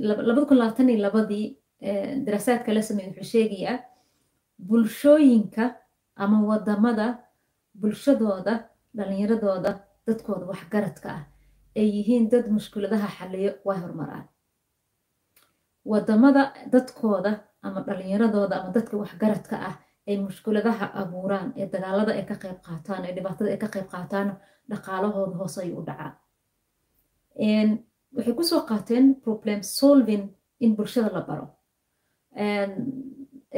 labada kun labaatan iyo labadii daraasaadka la sameeyey wuxuu sheegayaa bulshooyinka ama waddamada bulshadooda dhalinyaradooda dadkooda waxgaradka ah ay yihiin dad mushkuladaha xaliyo way horumaraan waddamada dadkooda ama dhalinyaradooda ama dadka waxgaradka ah ay mushkuladaha abuuraan ee dagaalada ay ka qayb qaataan ee dhibaatada ay ka qayb qaataan dhaqaalahooda hoos ayuu u dhacaa waxay ku soo qaateen problem solving in bulshada la baro.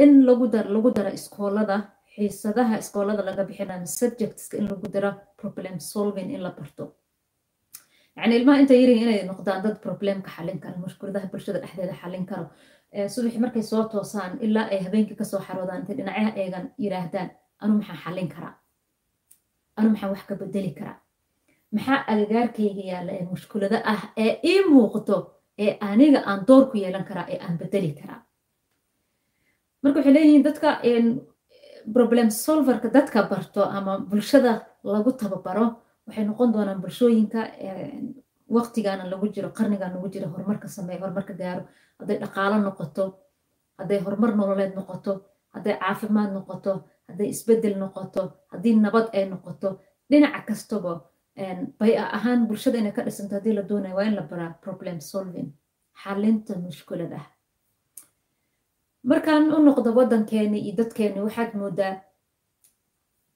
In lagu dar lagu daro iskoolada xiisadaha iskoolada laga bixinayo subjectska in lagu daro problem solving in la barto. Yani ilmaha inta yarihin inay noqdaan dad problemka xalin karo mushkuladaha bulshada dhexdeeda xalin karo. Subaxi markay soo toosaan ilaa ay habeenkii ka soo xaroodaan intay dhinacyaha eegan yiraahdaan anu maxaan xalin karaa? Anu maxaan wax ka bedeli karaa maxaa agagaarkayga yaalla ee mushkulado ah ee ii muuqdo ee aniga aan door ku yeelan karaa ee aan bedeli karaa? Marka waxay leeyihiin dadka problem solverka dadka barto ama bulshada lagu tababaro waxay noqon doonaan bulshooyinka waqtigaana lagu jiro qarnigan lagu jiro horumarka sameeya horumarka gaaro hadday dhaqaalo noqoto hadday horumar nololeed noqoto hadday caafimaad noqoto hadday isbeddel noqoto haddii nabad ay noqoto dhinaca kastaba bay ahaan bulshada inay ka dhisanto haddii la doonayo waa in la baraa problem solving xalinta mushkulada. Markaan u noqdo waddankeeni iyo dadkeeni waxaad moodaa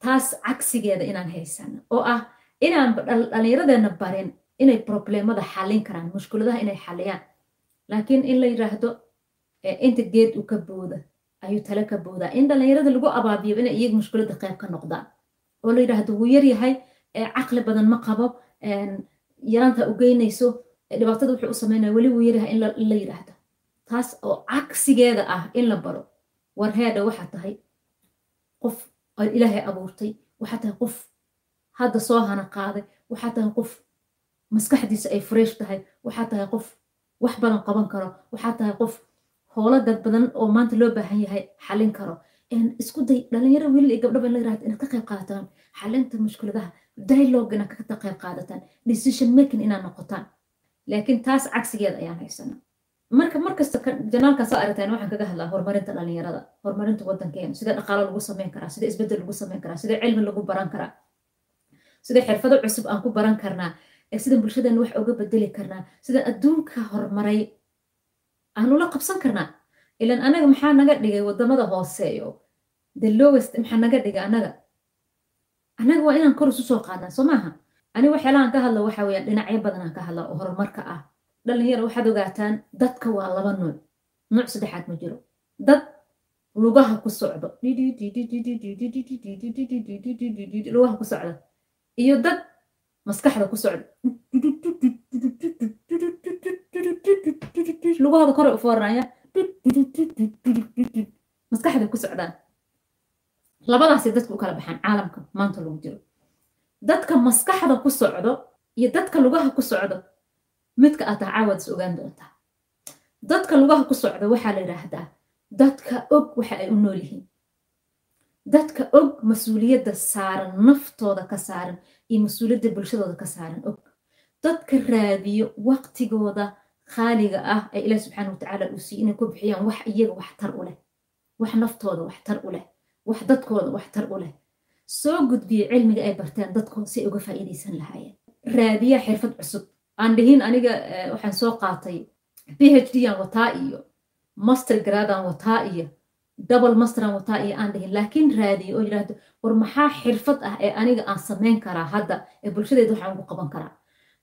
taas cagsigeeda inaan haysano oo ah inaan dhallinyaradeena barin inay problemada xallin karaan mushkuladaha inay xalliyaan laakiin in la yiraahdo inta geed uu ka booda ayuu tale ka boodaa. In dhallinyarada lagu abaabiyo inay iyaga mushkulada qayb ka noqdaan oo la yiraahdo wuu yaryahay caqli badan ma qabo yaraanta u geynayso dhibaatada wuxuu u sameynaya weli wuu yaryahay in la yiraahdo. Taas oo cagsigeeda ah in la baro. Warheedha waxaa tahay qof ilaahay abuurtay waxaa tahay qof hadda soo hana qaaday waxaa tahay qof maskaxdiisa ay fresh tahay waxaa tahay qof wax badan qaban karo waxaa tahay qof howlo dad badan oo maanta loo baahan yahay xalin karo. Isku day dhalinyaro wiil iyo gabdhaba in la yiraahdo inaad ka qayb qaadataan xalinta mushkuladaha dialogue inaad ka qayb qaadataan decision making inaad noqotaan. Laakiin taas cagsigeeda ayaan haysanaa marka markasta janaalkan soo aragtaan waxaan kaga hadlaa horumarinta dhalinyarada horumarinta waddankeena sidee dhaqaalo lagu sameyn karaa sidee isbeddel lagu sameyn karaa sidee cilmi lagu baran karaa sidee xirfado cusub aan ku baran karnaa sidaan bulshadeena wax uga bedeli karnaa sidaan adduunka horumaray aan ula qabsan karnaa. Ilan anaga maxaa naga dhigay waddamada hooseeyo? The lowest maxaa naga dhigay anaga anaga waa inaan kor isu soo qaadnaa soo maaha? Ani waxyaalahan ka hadla waxa weeyaan dhinacyo badanaan ka hadla oo horumarka ah. Dhalinyaro waxaad ogaataan dadka waa laba nuuc nuuc saddexaad ma jiro. Dad lugaha ku socdo. Lugaha ku socda iyo dad maskaxda ku socda lugahooda kore u fooranaya maskaxda ku socdaan labadaasay dadka u kala baxaan caalamka maanta lagu jiro dadka maskaxda ku socdo iyo dadka lugaha ku socdo midka aad tahay caawaad ogaan doontaa. Dadka lugaha ku socda waxaa la yidhaahdaa dadka og waxa ay u nool yihiin. Dadka og mas'uuliyadda saaran naftooda ka saaran iyo mas'uuliyadda bulshadooda ka saaran og. Dadka raadiyo waqtigooda khaaliga ah ee ilaah subxaana watacaala uu siiy inay ku bixiyaan wax iyaga waxtar u leh wax naftooda waxtar u leh wax dadkooda waxtar u leh. Soo gudbiya cilmiga ay barteen dadkooda si ay uga faa'iidaysan lahaayeen. Raadiya xirfad cusub. Aan dhihin aniga waxaan soo qaatay b h d aan wataa iyo master gradaan wataa iyo double masteran wataa iyo aan dhihin. Laakiin raadiyo oo yidhaahdo war maxaa xirfad ah ee aniga aan samayn karaa hadda ee bulshadeeda waxaan ugu qaban karaa?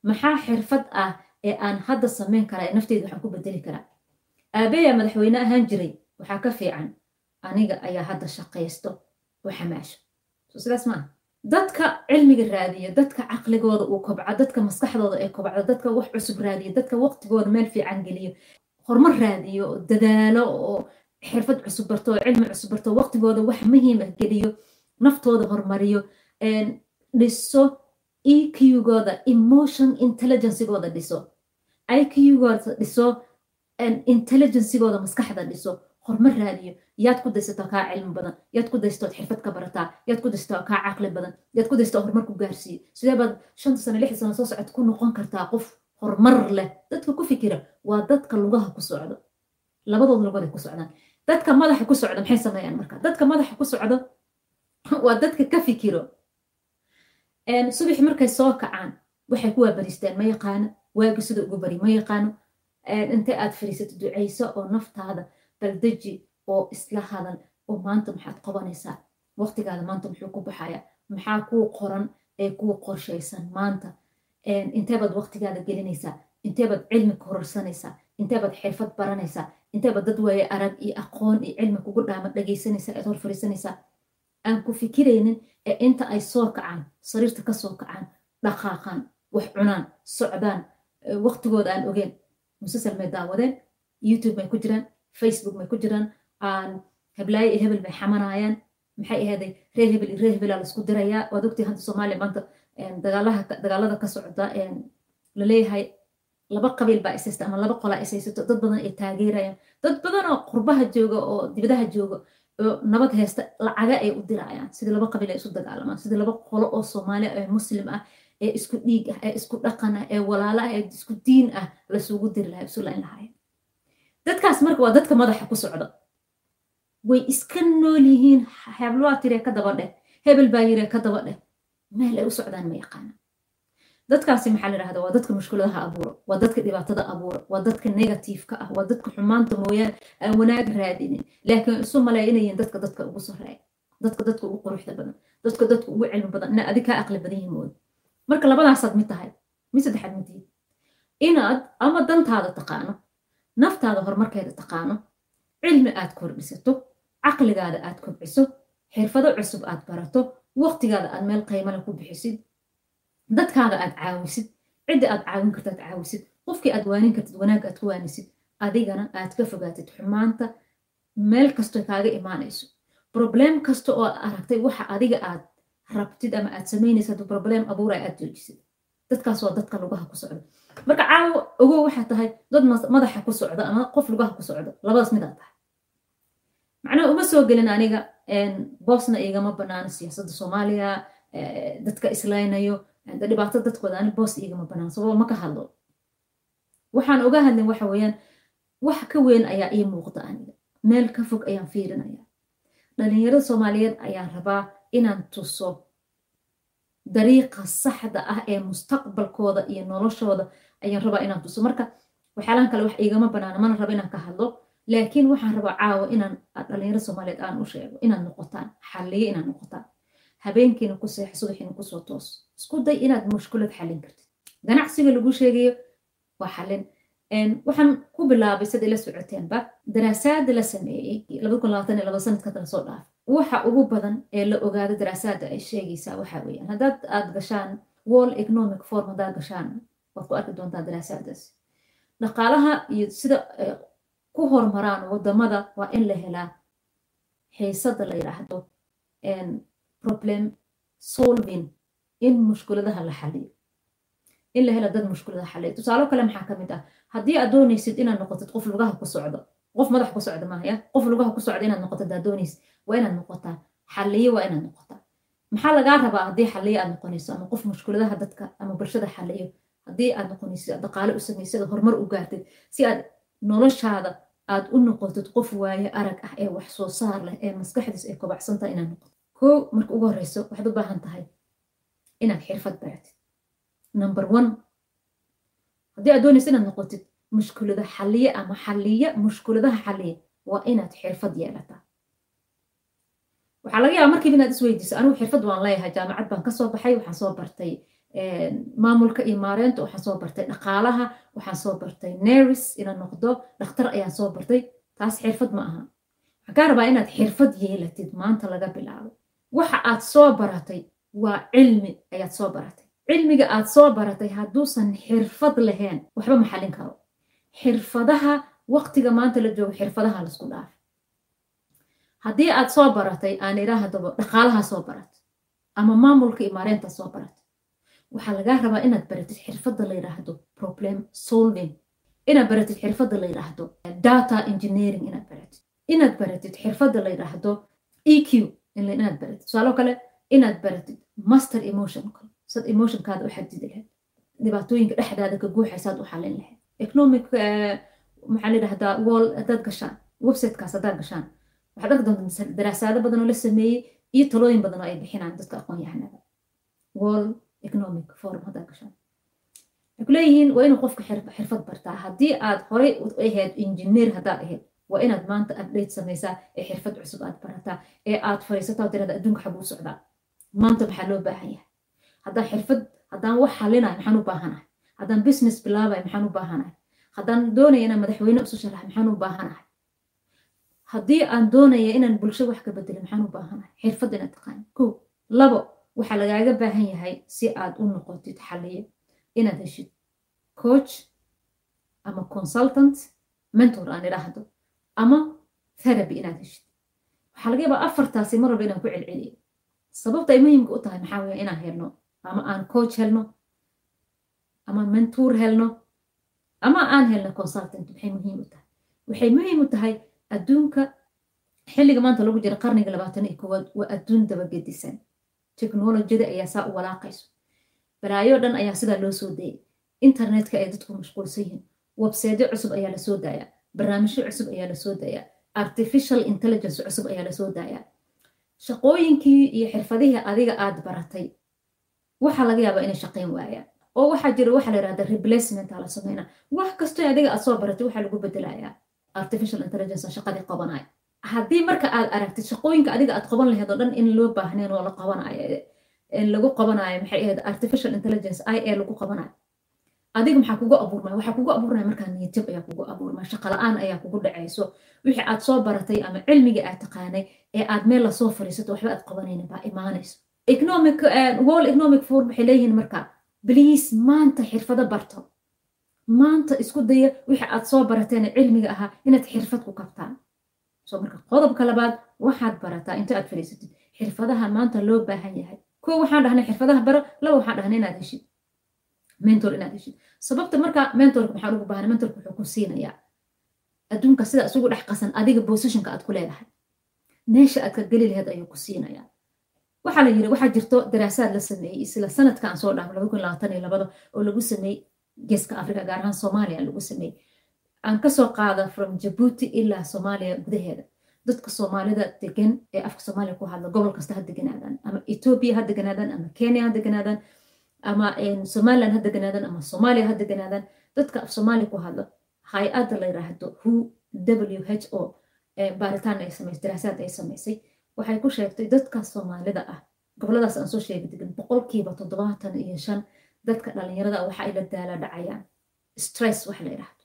Maxaa xirfad ah ee aan hadda samayn karaa ee nafteeda waxaan ku bedeli karaa? Aabeya madaxweyne ahaan jiray? Waxaa ka fiican aniga ayaa hadda shaqaysto oo xamaasho so sidaas maaha dadka cilmiga raadiya dadka caqligooda uu kobco dadka maskaxdooda ay kobcdo dadka wax cusub raadiya dadka waqtigooda meel fiican geliyo horumar raadiyo dadaalo oo xirfad cusub barto oo cilmi cusub barto waqtigooda wax muhiim ah geliyo naftooda horumariyo dhiso eqgooda emotion intelligencegooda dhiso. Iqgooda dhiso intelligencegooda maskaxda dhiso horumar raadiyo yaad ku daysataa kaa cilmi badan yaad ku daystood xirfad ka barataa yaad ku daysataa kaa caqli badan yaad ku daysataa horumar ku gaarsiiyo. Sidee baad shanta sano lixda sano soo socota ku noqon kartaa qof horumar leh? Dadka ku fikira waa dadka lugaha ku socdo. Labadood lugood ku socdaan. Dadka madaxa ku socda maxay sameeyaan marka? Dadka madaxa ku socdo waa dadka ka fikiro. Subaxi markay soo kacaan waxay ku waabaristaan ma yaqaano? Waagi sida ugu bari ma yaqaano? Intay aad fariisato ducayso oo naftaada baldeji oo isla hadal oo maanta maxaad qabanaysaa. Waqtigaada maanta muxuu ku baxaya? Maxaa kuu qoran ee kuu qorshaysan maanta? Inteebaad waqtigaada gelinaysaa? Inteebaad cilmi kororsanaysaa inteebaad xirfad baranaysaa? Inteebaad dad waaye arag iyo aqoon iyo cilmi kugu dhaama dhagaysanaysaa eed hor aan ku fikiraynin ee inta ay soo kacaan sariirta ka soo kacaan dhaqaaqaan wax cunaan socdaan waqtigooda aan ogeen musasal may daawadeen youtube may ku jiraan facebook may ku jiraan aan heblaayo iyo hebel may xamanayaan. Maxay ahaaday reer hebel iyo reer hebelaa la isku dirayaa. Waad ogtii hadda soomaaliya maanta dagaalada ka socda la leeyahay laba qabiil baa ishaysta ama laba qolaa ishaysato dad badan ay taageerayaan. Dad badan oo qurbaha jooga oo dibadaha jooga oo nabad haysta lacaga ay u dirayaan. Sidii laba qabiil ay isu dagaalamaan sidii laba qolo oo soomaaliya ee muslim ah ee isku dhiig ah ee isku dhaqan ah ee walaalo ah ee isku diin ah lasugu diri lahay isu layn lahaayeen dadkaas marka waa dadka madaxa ku socda. Way iska nool yihiin heblwaa tiree ka daba dheh hebel baa yiree ka daba dheh. Meel ay u socdaan ma yaqaana dadkaasi maxaa la yidhahda waa dadka mushkuladaha abuura waa dadka dhibaatada abuura waa dadka negatifeka ah waa dadka xumaanta mooyaan aan wanaag raadinin. Laakiin isu malaya inayin dadka dadka ugu soreeya dadka dadka ugu quruxda badan dadka dadka ugu cilmi badan ina adig kaa aqli badan mooda marka labadaasaad mid tahay mid saddexaad midii inaad ama dantaada taqaano naftaada horumarkeeda taqaano cilmi aad kordhisato caqligaada aad kobciso xirfado cusub aad barato waqtigaada aad meel qaymale ku bixisid dadkaada aad caawisid cidda aad caawin karta aad caawisid qofkii aad waanin kartid wanaag aad ku waanisid adigana aad ka fogaatid xumaanta meel kasto kaaga imaanayso problem kasta oo aragtay waxa adiga aad rabtid ama aad samaynaysa hadduu problem abuuraya aad joojisid dadkaas waa dadka lugaha ku socda marka caawo ogow waxaa tahay dad madaxa ku socda ama qof lugaha ku socda. Labadaas midaad tahay. Macnaha uma soo gelin aniga boosna igama banaano siyaasadda soomaaliya dadka islaynayo dhibaato dadkooda ani boos igama banaan sababo ma ka hadlo. Waxaan oga hadlin waxa weeyaan wax ka weyn ayaa ii muuqda aniga. Meel ka fog ayaan fiirinaya dhalinyarada soomaaliyeed ayaan rabaa inaan tuso dariiqa saxda ah ee mustaqbalkooda iyo noloshooda ayaan rabaa inaan tuso. Marka waxyaalahan kale wax igama banaana mana rabo inaan ka hadlo laakiin waxaan rabaa caawa inaan dhalinyarada soomaaliyeed aan u sheego inaad noqotaan xalliyo inaad noqotaan. Habeenkiina ku seex subaxiina ku soo toos. Isku day inaad mushkulad xallin kartid. Ganacsiga lagu sheegayo waa xallin. Waxaan ku bilaabay sida ila socoteenba daraasaada la sameeyey sanadka kala soo dhaaf waxa ugu badan ee la ogaado daraasaada ay sheegaysaa waxa weeyaan. Haddaad aad gashaan wall economic form haddaad gashaan waad ku arki doontaa daraasaadaas dhaqaalaha iyo sida ku horumaraan waddamada waa in la helaa xiisada la yidhaahdo problem solving in mushkuladaha la xaliyo in la helo dad mushkuladaha xaliyo tusaalo kale maxaa ka mid ah? Haddii aad doonaysid inaad noqotid qof lugaha ku socdo qof madax ku socda maahaya qof lugaha ku socda inaad noqotid aad doonaysid waa inaad noqotaa xaliyo waa inaad noqotaa. Maxaa lagaa rabaa haddii xaliyo aad noqonayso ama qof mushkuladaha dadka ama bulshada xaliyo haddii aad noqonaysid dhaqaale u samaysid horumar u gaartid si aad noloshaada aad u noqotid qof waaye arag ah ee wax soo saar leh ee maskaxdiis ay kobacsantaha inaad noqotid kow marka ugu horeyso waxaad u baahan tahay inaad xirfad baratid. Number one haddii aad doonaysa inaad noqotid mushkulada xaliye ama xaliya mushkuladaha xaliya waa inaad xirfad yeelataa waxaa laga yaaba markiiba inaad isweydiiso anigu xirfad waan leeyahay jaamacad baan ka soo baxay waxaan soo bartay maamulka iyo maareynta waxaan soo bartay dhaqaalaha waxaan soo bartay neris inaan noqdo dhakhtar ayaan soo bartay. Taas xirfad ma aha. Waxaan kaa rabaa inaad xirfad yeelatid maanta laga bilaabo. Waxa aad soo baratay waa cilmi ayaad soo baratay. Cilmiga aad soo baratay hadduusan xirfad lahayn waxba ma xallin karo xirfadaha waqtiga maanta la joogo xirfadaha la isku dhaaf haddii aad soo baratay aan idhaahdaba dhaqaalaha soo barat ama maamulka iyo maareynta soo barat waxaa lagaa rabaa inaad baratid xirfadda la yidhaahdo problem solving. Inaad baratid xirfadda la yidhaahdo data engineering inaad baratid inaad baratid xirfadda la yidhaahdo eq inaad baratid tusaalo kale inaad baratid master emotion sad emotionkaada u xadidi lahayd dhibaatooyinka dhexdaada ka guuxaysaad u xalin lahayd economic maxaa layidhahdaa wall haddaad gashaan websitekaas haddaad gashaan. Waxaad arki doontaa daraasaado badan oo la sameeyey iyo talooyin badan oo ay bixinaan dadka aqoon yahanada economic forum haddaad gashaan. Waxay ku waa inuu qofka xirfad bartaa. Haddii aad horey ahayd injineer haddaad ahayd waa inaad maanta update samaysaa ee xirfad cusub aad barataa ee aad fadhiisataa oo tirada adduunka xaguu socdaa maanta maxaa loo baahan yahay? Haddaan xirfad haddaan wax xalinayo maxaan u baahanahay haddaan business bilaabayo maxaan u baahanahay? Haddaan doonaya inaan madaxweyne isu sharaxo maxaan u baahanahay? Haddii aan doonaya inaan bulsho wax ka bedelo maxaan u baahanahay? Xirfad inaad taqaan. Ko labo waxaa lagaaga baahan yahay si aad u noqotid xaliye inaad heshid coach ama consultant mentor aan idhaahdo ama therapy inaad heshid. Waxaa laga yaabaa afartaasi mar walba inaan ku celceliyo. Sababta ay muhiimka u tahay maxaa weeye inaan helno ama aan coach helno ama mentor helno ama aan helno consultant maxay muhiim u tahay. Waxay muhiim u tahay adduunka xilliga maanta lagu jira qarniga labaatan iyo koowaad waa adduun dabagedisan. Teknolojiyada ayaa saa u walaaqayso. Balaayo dhan ayaa sidaa loo soo dayay internetka ay dadku mashquulsan yihiin. Webseedyo cusub ayaa la soo daayaa. Barnaamijyo cusub ayaa la soo daayaa. Artificial intelligence cusub ayaa la soo daayaa. Shaqooyinkii iyo xirfadihii adiga aad baratay waxaa laga yaabaa inay shaqayn waayaan oo waxaa jira waxaa la yidhahda replacement aa la sameynaa. Wax kastoo adiga aad soo baratay waxaa lagu bedelayaa artificial intelligence shaqadii qabanaya. Haddii marka aad aragtid shaqooyinka adiga aad qaban lahayd oo dhan in loo baahneen oo la qabanayo lagu qabanayo maxay ahayd artificial intelligence i a lagu qabanayo. Adiga maxaa kugu abuurmaya? Waxaa kugu abuurnaya markaa niyadjab ayaa kugu abuurmaya shaqa la'aan ayaa kugu dhacayso. Wixii aad soo baratay ama cilmigii aad taqaanay ee aad meel la soo fariisato waxba aad qabanaynin baa imaanayso. Economic wall economic forum waxay leeyihiin markaa bliis maanta xirfado barto. Maanta isku daya wixii aad soo barateen cilmiga ahaa inaad xirfad ku kabtaan so marka qodobka labaad waxaad barataa inta aad fadhiisatid. Xirfadaha maanta loo baahan yahay. Ko waxaan dhahnay xirfadaha baro laba waxaan dhahnay inaad heshid. Mentor inaad heshid. Sababta marka mentorka maxaa ugu baahnay mentorka wuxuu ku siinayaa adduunka sida isugu dhex qasan adiga positionka aad ku leedahay. Meesha aad ka geli lahayd ayuu ku siinayaa waxaa la yiri waxaa jirto daraasaad la sameeyey isla sanadka aan soo labada oo lagu sameeyey geeska africa gaar ahaan soomaaliya lagu sameeyey. Aan ka soo qaada from jabuuti ilaa soomaaliya gudaheeda. Dadka soomaalida degan ee afka soomaaliya ku hadla gobol kasta ha deganaadaan ama ethiopia ha deganaadaan ama kenya ha deganaadaan ama somaliland ha deganaadaan ama soomaaliya ha deganaadaan dadka af soomaaliya ku hadla hay'adda la yiraahdo who w h o baaritaan ay samaysay daraasaad ay samaysay waxay ku sheegtay dadka soomaalida ah. Goboladaas aan soo sheegi degan boqolkiiba toddobaatan iyo shan dadka dhalinyarada ah waxa ay la daala dhacayaan. Stress waxa la yidhahdo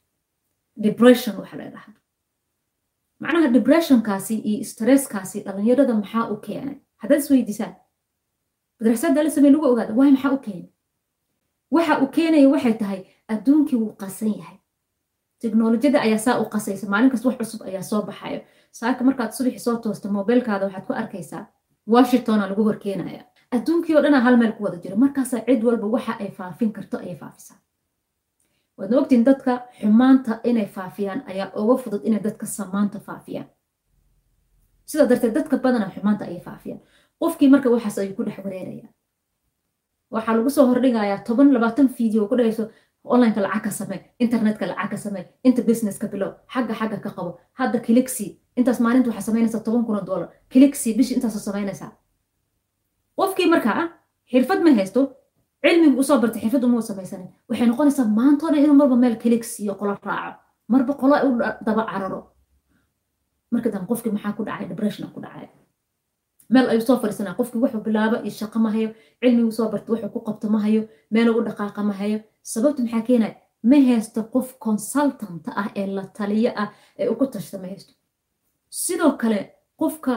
depression waxa la yidhahdo macnaha depressionkaasi iyo stresskaasi dhalinyarada maxaa u keenay? Haddaad isweydiisaan daraasaadda la samey lagu ogaada waay maxaa u keenay? Waxa uu keenaya waxay tahay adduunkii wuu qasan yahay. Teknolojiyada ayaa saa u qasaysa maalin kasta wax cusub ayaa soo baxayo saaka markaad subaxi soo toosto mobilkaada waxaad ku arkaysaa washingtona lagu horkeenaya. Adduunkii oo dhanaa hal meel ku wada jira markaasaa cid walba waxa ay faafin karto ayay faafisaa. Waadna ogtiin dadka xumaanta inay faafiyaan ayaa uga fudud inay dadka samaanta faafiyaan. Sidaa darteed dadka badana xumaanta ayay faafiyaan. Qofkii marka waxaas ayuu ku dhex wareeraya. Waxaa lagu soo hordhigayaa toban labaatan video ku dhahayso onlineka lacag ka samey internetka lacag ka samey inta businesska bilow xagga xagga ka qabo. Hadda kilixi intaas maalinta waxaa samaynaysaa toban kun dollar. Kilixi bishi intaasoo samaynaysaa. Qofkii markaa xirfad ma haysto cilmigu u soo bartay xirfad uma samaysanin. Waxay noqonaysaa maantoo dhan inuu marba meel kilixi iyo qolo raaco. Marba qolo u daba cararo. Marka dambe qofkii maxaa ku dhacay? Depression ku dhacay. Meel ayuu soo fadhiisanaa qofkii wuxuu bilaabo iyo shaqo ma hayo. Cilmigu soo bartay wuxuu ku qabto ma hayo. Meeluu u dhaqaaqa ma hayo sababta maxaa keenaya ma haysto qof consultant ah ee la taliyo ah ee ugu tashta ma haysto. Sidoo kale qofka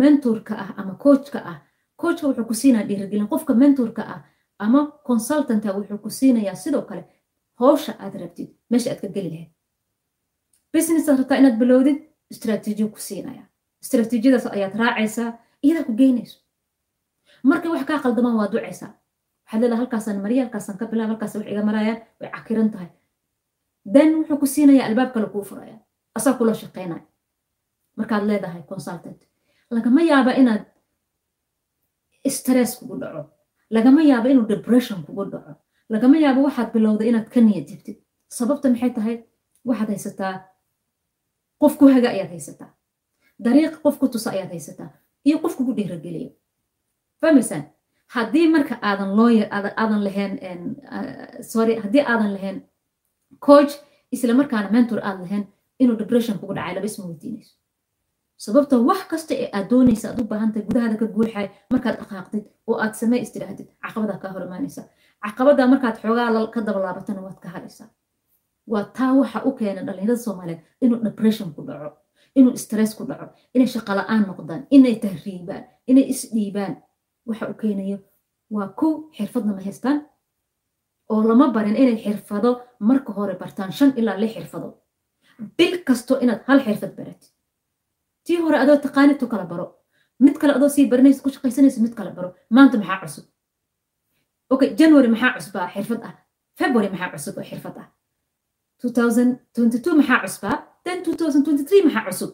mentorka ah ama coachka ah coachka wuxuu ku siinaya dhiirigelin. Qofka mentorka ah ama consultanta wuxuu ku siinayaa sidoo kale howsha aad rabtid meesha aad ka geli lahayd. Business aad rabtaa inaad bilowdid istraatiijiyo ku siinaya istraatiijiyadaas ayaad raacaysaa iyadaa ku geynayso markay wax kaa qaldamaan waa ducaysaa waxaad leedahay halkaasaan mariya halkaasaan ka bilaab halkaas wax iga marayaan way cakiran tahay. Then wuxuu ku siinayaa albaab kale kuu furaya asaa kula shaqaynaya markaad leedahay consultant. Lagama yaaba inaad stress kugu dhaco. Lagama yaabo inuu depression kugu dhaco. Lagama yaabo waxaad bilowday inaad ka niyad jabtid. Sababta maxay tahay? Waxaad haysataa. Qof ku haga ayaad haysataa. Dariiq qof ku tusa ayaad haysataa. Iyo qof kugu dhiirageliya fahmaysaan haddii marka aadan looya aadan lahayn sorry haddii aadan lahayn coach isla markaana mentor aad lahayn inuu depression kugu dhacay laba isma weydiinayso. Sababta wax kasta ee aad doonaysa aad u baahantahay gudahaada ka guuxay markaad dhaqaaqdid oo aad samey istidhaahdid caqabadaa kaa hor caqabada markaad xoogaa ka dabalaabatana waad ka hadhaysaa. Waa taa waxa u keena dhallinyarada soomaaliyeed inuu depression ku dhaco inuu stress ku dhaco inay shaqo la'aan noqdaan inay tahriibaan inay isdhiibaan waxa u keenayo waa kow xirfadna ma haystaan? oo lama barin inay xirfado marka hore bartaan shan ilaa lix xirfado. Bil kasto inaad hal xirfad baratid tii hore adoo taqaanid tu kala baro. Mid kale adoo sii baranaysa ku shaqaysanaysa mid kale baro. Maanta maxaa cusub? Okay january maxaa cusbaa xirfad ah. February maxaa cusub oo xirfad ah? 2022 maxaa cusbaa then 2023 maxaa cusub?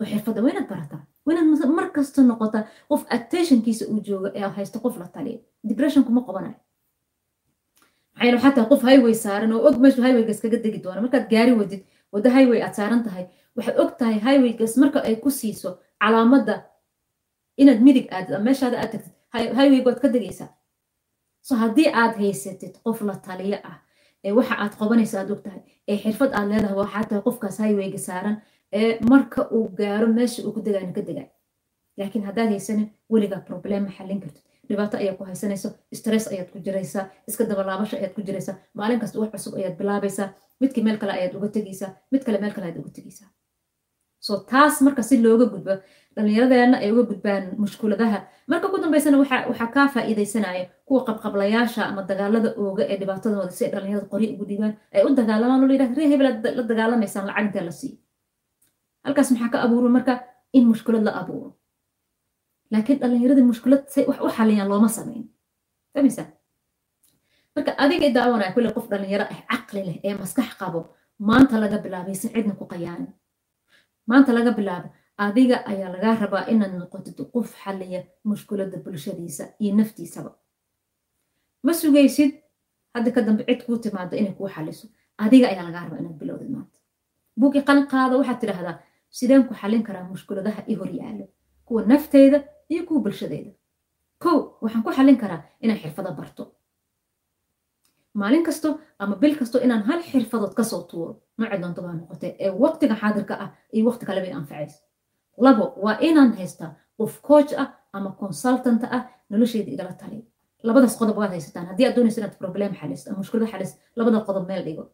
Oo xirfadda waa barataa waa inaad mar kasta noqotaa qof attentionkiisa uu joogo ee haysta qof la taliya depression kuma qabanayo maxaa waxaa tahay qof highway saaran oo og meeshu highwaygas kaga degi doona markaad gaari wadid waddo highway aad saaran tahay waxaad og tahay highwaygas marka ay ku siiso calaamadda inaad midig aadid meeshaada aad tagtid highwayga waad ka degaysaa. So haddii aad haysatid qof la taliyo ah ee waxa aad qabanaysa aad og tahay ee xirfad aad leedahay waxaa tahay qofkaas highwayga saaran marka uu gaaro meesha uu ku degaana ka degaay laakiin haddaad haysanin weligaa problem ma xallin kartid dhibaato ayaad ku haysanayso stress ayaad ku jiraysaa iska dabalaabasho ayaad ku jiraysaa maalin kasta wax cusub ayaad bilaabaysaa midkii meel kale ayaad uga tegaysaa mid kale meel kale ayaad uga tegaysaa so taas marka si looga gudbo dhallinyaradeena ay uga gudbaan mushkuladaha. Marka ugu dambeysana waxaa kaa faa'iidaysanaya kuwa qabqablayaasha ama dagaalada ooga ee dhibaatadooda si ay dhallinyarada qori ugu dhiibaan ay u dagaalamaan oo layidhahda ree hebel la dagaalamaysaan lacag la siiyo halkaas maxaa ka abuuro marka in mushkulad la abuuro? Laakiin dhallinyaradii mushkulad say wax u xaliyaan looma samayn fahmaysaa marka adiga daawanaya kulle qof dhallinyaro ah caqli leh ee maskax qabo maanta laga bilaabay si cidna ku qayaanin maanta laga bilaabo adiga ayaa lagaa rabaa inaad noqotid qof xaliya mushkuladda bulshadiisa iyo naftiisaba. Ma sugaysid? Hadda ka dambe cid kuu timaado inay kuu xaliso. Adiga ayaa lagaa rabaa inaad bilowdid maanta. Buuqii qalin qaada waxaad tidhaahdaa sideen ku xalin karaa mushkuladaha i hor yaalo kuwa nafteyda iyo kuwa bulshadeyda kow waxaan ku xallin karaa inaan xirfado barto. Maalin kasto ama bil kasto inaan hal xirfadood ka soo tuuro nooci doonto baa noqotee ee waqtiga xaadirka ah iyo waqti kaleba in anfacayso labo waa inaan haystaa qof coach ah ama consultant ah nolosheyda igala taliya labadaas qodob waad haysataan. Haddii aad doonaysa inaad problem xalisto ama mushkulada xalisto labada qodob meel dhigo